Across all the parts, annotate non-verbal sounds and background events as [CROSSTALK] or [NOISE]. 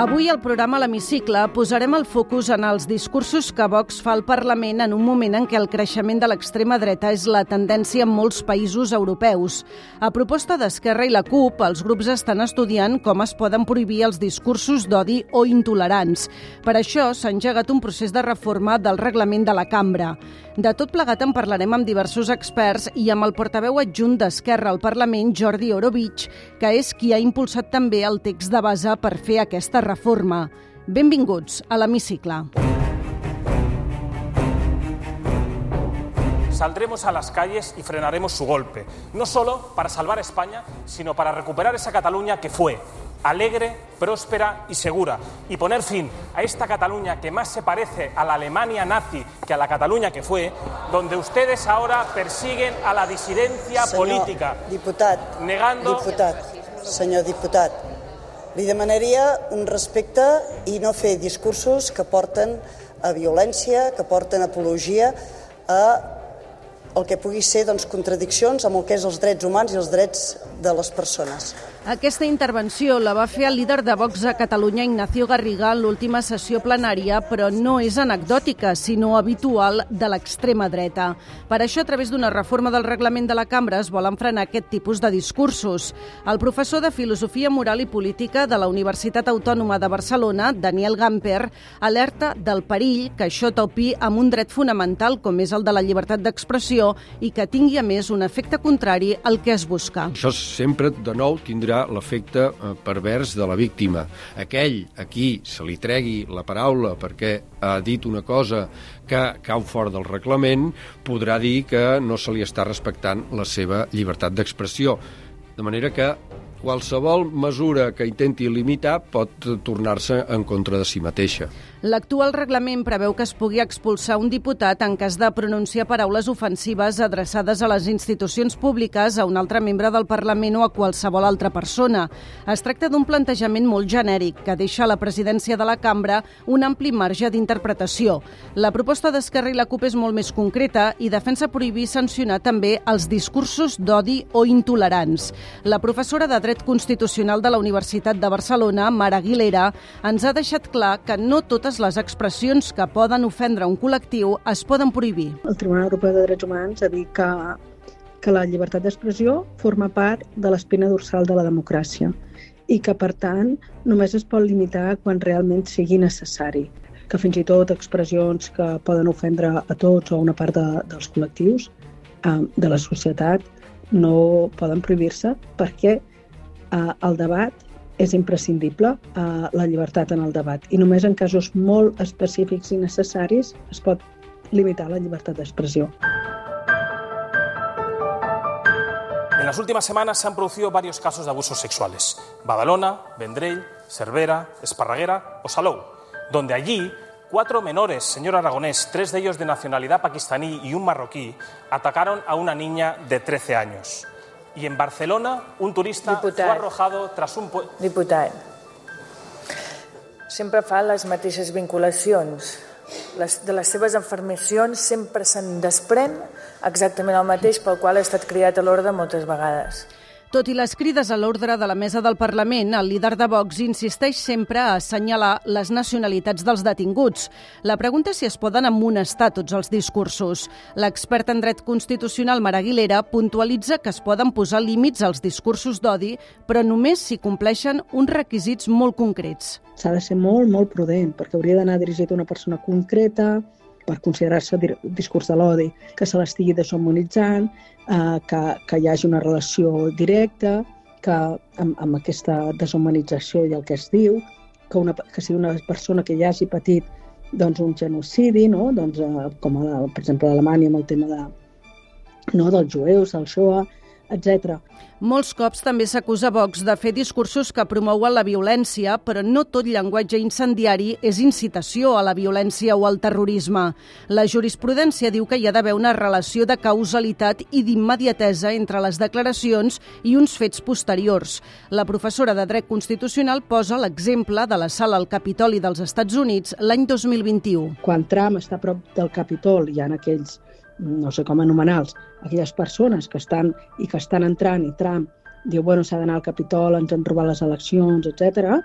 Avui al programa L'Hemicicle posarem el focus en els discursos que Vox fa al Parlament en un moment en què el creixement de l'extrema dreta és la tendència en molts països europeus. A proposta d'Esquerra i la CUP, els grups estan estudiant com es poden prohibir els discursos d'odi o intolerants. Per això s'ha engegat un procés de reforma del reglament de la cambra. De tot plegat en parlarem amb diversos experts i amb el portaveu adjunt d'Esquerra al Parlament, Jordi Orovich, que és qui ha impulsat també el text de base per fer aquesta reforma reforma. Benvinguts a l'Hemicicle. Saldremos a las calles y frenaremos su golpe, no solo para salvar a España, sino para recuperar esa Cataluña que fue alegre, próspera y segura, y poner fin a esta Cataluña que más se parece a la Alemania nazi que a la Cataluña que fue, donde ustedes ahora persiguen a la disidencia Senyor política, diputat, negando diputat, senyor diputat, li demanaria un respecte i no fer discursos que porten a violència, que porten apologia a el que pugui ser doncs, contradiccions amb el que és els drets humans i els drets de les persones. Aquesta intervenció la va fer el líder de Vox a Catalunya, Ignacio Garriga, en l'última sessió plenària, però no és anecdòtica, sinó habitual de l'extrema dreta. Per això, a través d'una reforma del reglament de la cambra, es volen frenar aquest tipus de discursos. El professor de Filosofia Moral i Política de la Universitat Autònoma de Barcelona, Daniel Gamper, alerta del perill que això topi amb un dret fonamental com és el de la llibertat d'expressió i que tingui, a més, un efecte contrari al que es busca. Això sempre, de nou, tindrà l'efecte eh, pervers de la víctima. Aquell a qui se li tregui la paraula perquè ha dit una cosa que cau fora del reglament podrà dir que no se li està respectant la seva llibertat d'expressió. De manera que qualsevol mesura que intenti limitar pot tornar-se en contra de si mateixa. L'actual reglament preveu que es pugui expulsar un diputat en cas de pronunciar paraules ofensives adreçades a les institucions públiques, a un altre membre del Parlament o a qualsevol altra persona. Es tracta d'un plantejament molt genèric que deixa a la presidència de la cambra un ampli marge d'interpretació. La proposta d'Esquerra i la CUP és molt més concreta i defensa prohibir sancionar també els discursos d'odi o intolerants. La professora de Dret Constitucional de la Universitat de Barcelona, Mara Aguilera, ens ha deixat clar que no totes les expressions que poden ofendre un col·lectiu es poden prohibir. El Tribunal Europeu de Drets Humans ha dit que, que la llibertat d'expressió forma part de l'espina dorsal de la democràcia i que, per tant, només es pot limitar quan realment sigui necessari que fins i tot expressions que poden ofendre a tots o a una part de, dels col·lectius eh, de la societat no poden prohibir-se perquè eh, el debat és imprescindible, eh, la llibertat en el debat, i només en casos molt específics i necessaris es pot limitar la llibertat d'expressió. En las últimas semanas se han producido varios casos de abusos sexuales. Badalona, Vendrell, Cervera, Esparraguera o Salou, donde allí cuatro menores, señor Aragonés, tres de ellos de nacionalidad pakistaní y un marroquí, atacaron a una niña de 13 años. Y en Barcelona, un turista Diputat. fue arrojado tras un... Diputat, sempre fa les mateixes vinculacions. Les, de les seves afirmacions sempre se'n desprèn exactament el mateix pel qual ha estat criat a l'ordre moltes vegades. Tot i les crides a l'ordre de la mesa del Parlament, el líder de Vox insisteix sempre a assenyalar les nacionalitats dels detinguts. La pregunta és si es poden amonestar tots els discursos. L'expert en dret constitucional Mara Aguilera puntualitza que es poden posar límits als discursos d'odi, però només si compleixen uns requisits molt concrets. S'ha de ser molt, molt prudent, perquè hauria d'anar dirigit a una persona concreta, per considerar-se discurs de l'odi, que se l'estigui deshumanitzant, eh, que, que hi hagi una relació directa, que amb, amb aquesta deshumanització i el que es diu, que, una, que sigui una persona que ja hagi patit doncs, un genocidi, no? doncs, eh, com a, per exemple a Alemanya amb el tema de, no, dels jueus, del Shoah, etc. Molts cops també s'acusa Vox de fer discursos que promouen la violència, però no tot llenguatge incendiari és incitació a la violència o al terrorisme. La jurisprudència diu que hi ha d'haver una relació de causalitat i d'immediatesa entre les declaracions i uns fets posteriors. La professora de Dret Constitucional posa l'exemple de la sala al Capitoli dels Estats Units l'any 2021. Quan Trump està a prop del Capitol, hi ha aquells no sé com anomenar-los, aquelles persones que estan i que estan entrant i Trump diu, bueno, s'ha d'anar al Capitol, ens han robat les eleccions, etc.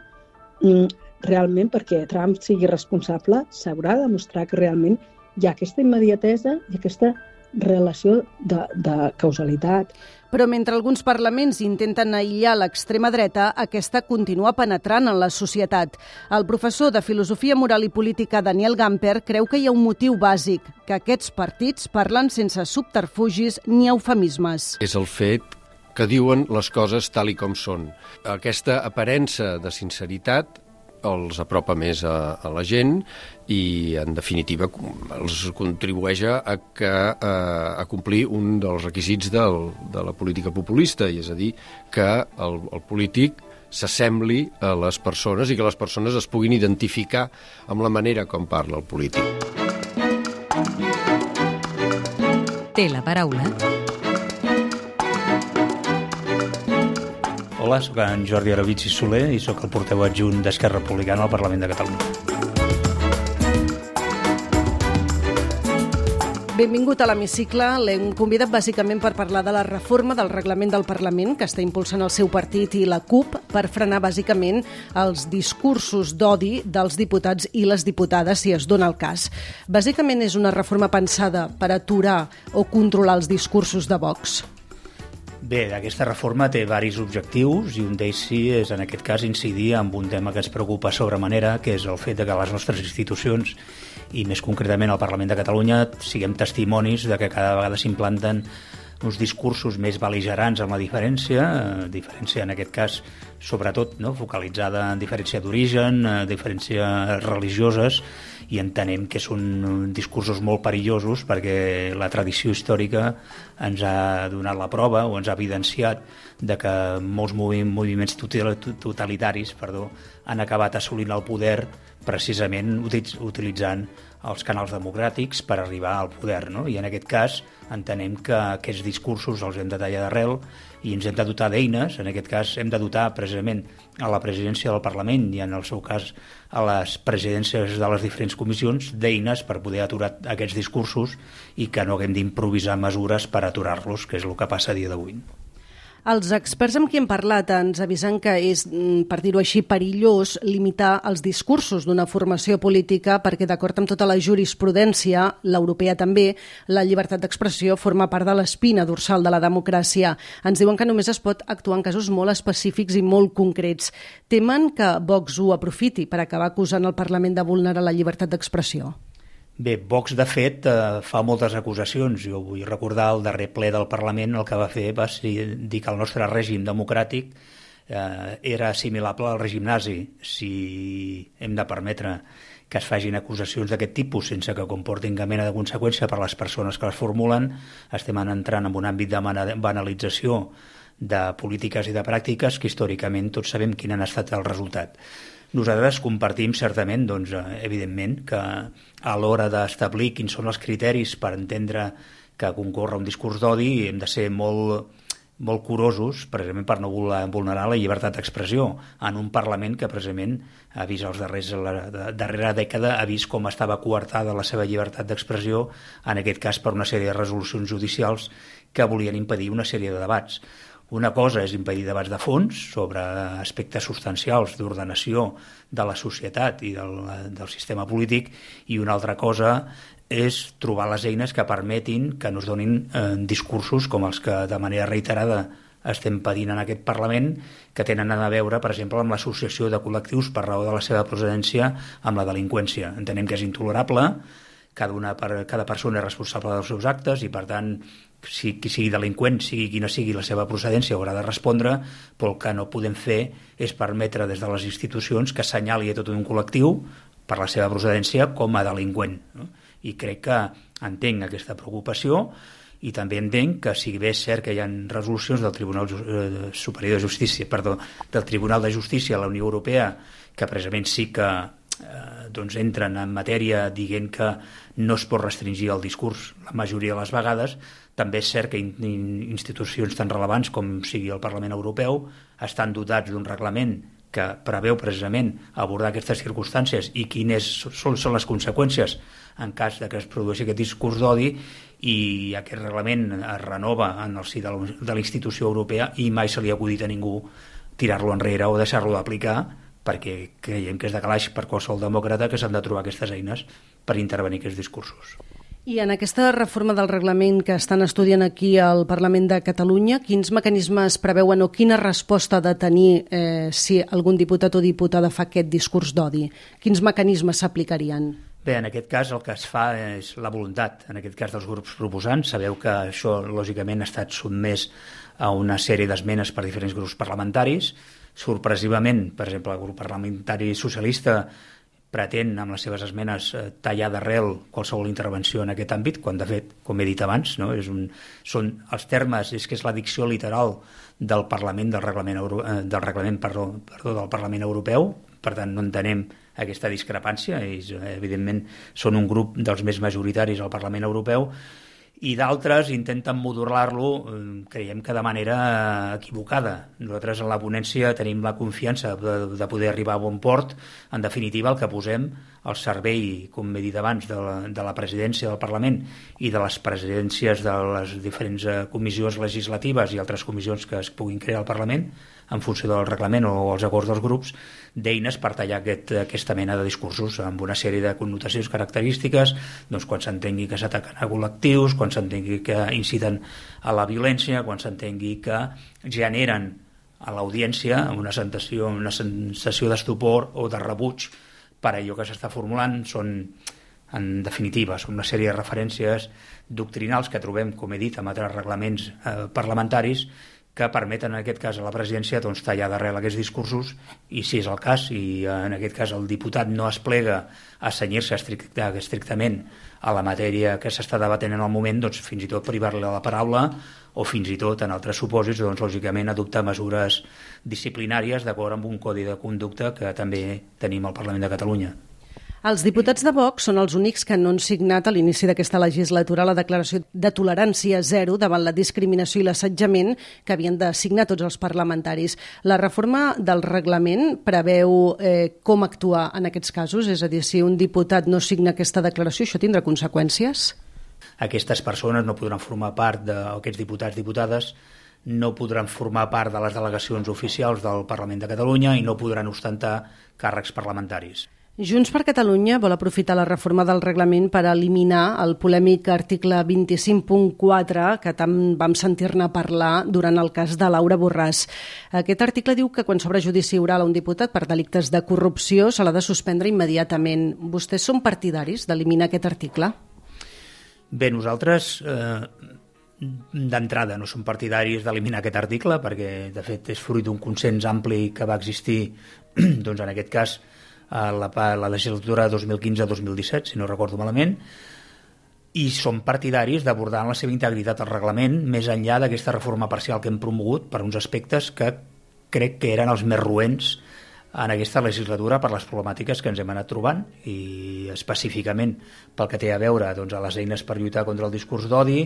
Mm, realment, perquè Trump sigui responsable, s'haurà de demostrar que realment hi ha aquesta immediatesa i aquesta relació de, de causalitat. Però mentre alguns parlaments intenten aïllar l'extrema dreta, aquesta continua penetrant en la societat. El professor de Filosofia Moral i Política Daniel Gamper creu que hi ha un motiu bàsic, que aquests partits parlen sense subterfugis ni eufemismes. És el fet que diuen les coses tal i com són. Aquesta aparença de sinceritat els apropa més a, a la gent i, en definitiva, els contribueix a, que, a, a complir un dels requisits del, de la política populista, i és a dir, que el, el polític s'assembli a les persones i que les persones es puguin identificar amb la manera com parla el polític. Té la paraula Hola, sóc en Jordi Aravitsi Soler i sóc el porteu adjunt d'Esquerra Republicana al Parlament de Catalunya. Benvingut a l'hemicicle. L'hem convidat bàsicament per parlar de la reforma del reglament del Parlament que està impulsant el seu partit i la CUP per frenar bàsicament els discursos d'odi dels diputats i les diputades si es dona el cas. Bàsicament és una reforma pensada per aturar o controlar els discursos de Vox. Bé, aquesta reforma té varis objectius i un d'ells sí és, en aquest cas, incidir en un tema que ens preocupa sobre manera, que és el fet de que les nostres institucions i més concretament el Parlament de Catalunya siguem testimonis de que cada vegada s'implanten uns discursos més beligerants amb la diferència, eh, diferència en aquest cas sobretot no, focalitzada en diferència d'origen, eh, diferència religioses, i entenem que són discursos molt perillosos perquè la tradició històrica ens ha donat la prova o ens ha evidenciat de que molts moviments totalitaris perdó, han acabat assolint el poder precisament utilitzant els canals democràtics per arribar al poder. No? I en aquest cas entenem que aquests discursos els hem de tallar d'arrel i ens hem de dotar d'eines, en aquest cas hem de dotar precisament a la presidència del Parlament i en el seu cas a les presidències de les diferents comissions d'eines per poder aturar aquests discursos i que no haguem d'improvisar mesures per aturar-los, que és el que passa a dia d'avui. Els experts amb qui hem parlat ens avisen que és, mm, per dir-ho així, perillós limitar els discursos d'una formació política perquè, d'acord amb tota la jurisprudència, l'europea també, la llibertat d'expressió forma part de l'espina dorsal de la democràcia. Ens diuen que només es pot actuar en casos molt específics i molt concrets. Temen que Vox ho aprofiti per acabar acusant el Parlament de vulnerar la llibertat d'expressió. Bé, Vox, de fet, eh, fa moltes acusacions. Jo vull recordar el darrer ple del Parlament el que va fer va ser dir que el nostre règim democràtic eh, era assimilable al règim nazi. Si hem de permetre que es fagin acusacions d'aquest tipus sense que comportin cap mena de conseqüència per a les persones que les formulen, estem entrant en un àmbit de banalització de polítiques i de pràctiques que històricament tots sabem quin han estat el resultat. Nosaltres compartim certament, doncs, eh, evidentment, que a l'hora d'establir quins són els criteris per entendre que concorre un discurs d'odi hem de ser molt, molt curosos precisament per no vulnerar la llibertat d'expressió en un Parlament que precisament ha vist els darrers, la darrera dècada ha vist com estava coartada la seva llibertat d'expressió en aquest cas per una sèrie de resolucions judicials que volien impedir una sèrie de debats. Una cosa és impedir debats de fons sobre aspectes substancials d'ordenació de la societat i del, del sistema polític i una altra cosa és trobar les eines que permetin que nos donin eh, discursos com els que de manera reiterada estem patint en aquest Parlament, que tenen a veure, per exemple, amb l'associació de col·lectius per raó de la seva procedència amb la delinqüència. Entenem que és intolerable, cada, una, cada persona és responsable dels seus actes i, per tant, si qui sigui delinqüent, sigui qui no sigui la seva procedència, haurà de respondre, però el que no podem fer és permetre des de les institucions que assenyali a tot un col·lectiu per la seva procedència com a delinqüent. No? I crec que entenc aquesta preocupació i també entenc que si bé és cert que hi ha resolucions del Tribunal eh, Superior de Justícia, perdó, del Tribunal de Justícia a la Unió Europea que precisament sí que doncs entren en matèria dient que no es pot restringir el discurs la majoria de les vegades, també és cert que in, in, institucions tan relevants com sigui el Parlament Europeu estan dotats d'un reglament que preveu precisament abordar aquestes circumstàncies i quines són, són les conseqüències en cas de que es produeixi aquest discurs d'odi. I aquest reglament es renova en el si de la institució europea i mai se li ha acudit a ningú tirar-lo enrere o deixar-lo d'aplicar perquè creiem que és de calaix per qualsevol demòcrata que s'han de trobar aquestes eines per intervenir aquests discursos. I en aquesta reforma del reglament que estan estudiant aquí al Parlament de Catalunya, quins mecanismes preveuen o quina resposta ha de tenir eh, si algun diputat o diputada fa aquest discurs d'odi? Quins mecanismes s'aplicarien? Bé, en aquest cas el que es fa és la voluntat, en aquest cas dels grups proposants. Sabeu que això, lògicament, ha estat sotmès a una sèrie d'esmenes per diferents grups parlamentaris. Sorpresivament, per exemple, el grup parlamentari socialista pretén amb les seves esmenes eh, tallar d'arrel qualsevol intervenció en aquest àmbit, quan de fet, com he dit abans, no, és un, són els termes, és que és la dicció literal del Parlament, del reglament, Euro, eh, del reglament perdó, perdó, del Parlament Europeu, per tant no entenem aquesta discrepància, és, evidentment són un grup dels més majoritaris al Parlament Europeu, i d'altres intenten modular-lo, eh, creiem que de manera equivocada. Nosaltres a la ponència tenim la confiança de, de poder arribar a bon port. En definitiva, el que posem al servei, com he dit abans, de la, de la presidència del Parlament i de les presidències de les diferents eh, comissions legislatives i altres comissions que es puguin crear al Parlament, en funció del reglament o els acords dels grups, d'eines per tallar aquest, aquesta mena de discursos amb una sèrie de connotacions característiques, doncs quan s'entengui que s'ataquen a col·lectius, quan s'entengui que inciten a la violència, quan s'entengui que generen a l'audiència una sensació, una sensació d'estupor o de rebuig per allò que s'està formulant, són en definitiva, són una sèrie de referències doctrinals que trobem, com he dit, en altres reglaments eh, parlamentaris que permeten en aquest cas a la presidència doncs, tallar d'arrel aquests discursos i si és el cas i en aquest cas el diputat no es plega a senyir-se estricta, estrictament a la matèria que s'està debatent en el moment, doncs fins i tot privar-li la paraula o fins i tot en altres supòsits, doncs lògicament adoptar mesures disciplinàries d'acord amb un codi de conducta que també tenim al Parlament de Catalunya. Els diputats de Vox són els únics que no han signat a l'inici d'aquesta legislatura la declaració de tolerància zero davant la discriminació i l'assetjament que havien de signar tots els parlamentaris. La reforma del reglament preveu eh, com actuar en aquests casos? És a dir, si un diputat no signa aquesta declaració, això tindrà conseqüències? Aquestes persones no podran formar part d'aquests diputats, diputades, no podran formar part de les delegacions oficials del Parlament de Catalunya i no podran ostentar càrrecs parlamentaris. Junts per Catalunya vol aprofitar la reforma del reglament per eliminar el polèmic article 25.4 que tant vam sentir-ne parlar durant el cas de Laura Borràs. Aquest article diu que quan s'obre judici oral a un diputat per delictes de corrupció se l'ha de suspendre immediatament. Vostès són partidaris d'eliminar aquest article? Bé, nosaltres eh, d'entrada no som partidaris d'eliminar aquest article perquè de fet és fruit d'un consens ampli que va existir [CLEARS THROAT] doncs en aquest cas a la, a la legislatura 2015-2017, si no recordo malament, i som partidaris d'abordar en la seva integritat el reglament més enllà d'aquesta reforma parcial que hem promogut per uns aspectes que crec que eren els més ruents en aquesta legislatura per les problemàtiques que ens hem anat trobant i específicament pel que té a veure doncs, a les eines per lluitar contra el discurs d'odi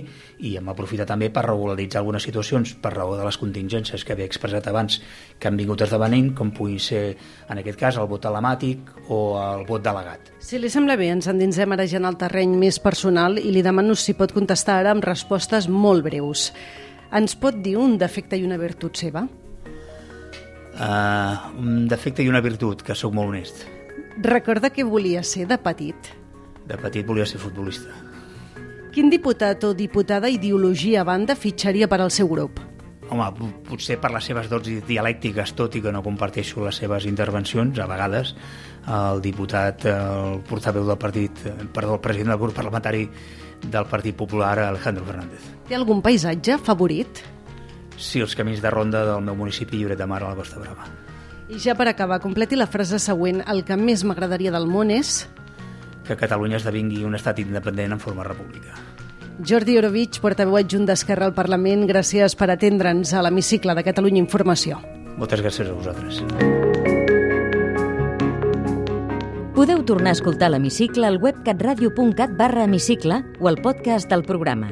i hem aprofitat també per regularitzar algunes situacions per raó de les contingències que havia expressat abans que han vingut esdevenint, com pugui ser en aquest cas el vot telemàtic o el vot delegat. Si li sembla bé, ens endinsem ara ja en el terreny més personal i li demano si pot contestar ara amb respostes molt breus. Ens pot dir un defecte i una virtut seva? Uh, un defecte i una virtut, que sóc molt honest. Recorda què volia ser de petit? De petit volia ser futbolista. Quin diputat o diputada ideologia a banda fitxaria per al seu grup? Home, potser per les seves dots dialèctiques, tot i que no comparteixo les seves intervencions, a vegades el diputat, el portaveu del partit, perdó, el president del grup parlamentari del Partit Popular, Alejandro Fernández. Té algun paisatge favorit? Sí, els camins de ronda del meu municipi Lloret de Mar a la Costa Brava. I ja per acabar, completi la frase següent. El que més m'agradaria del món és... Que Catalunya esdevingui un estat independent en forma república. Jordi Orovich, portaveu adjunt d'Esquerra al Parlament, gràcies per atendre'ns a l'hemicicle de Catalunya Informació. Moltes gràcies a vosaltres. Podeu tornar a escoltar l'hemicicle al web catradio.cat barra hemicicle o al podcast del programa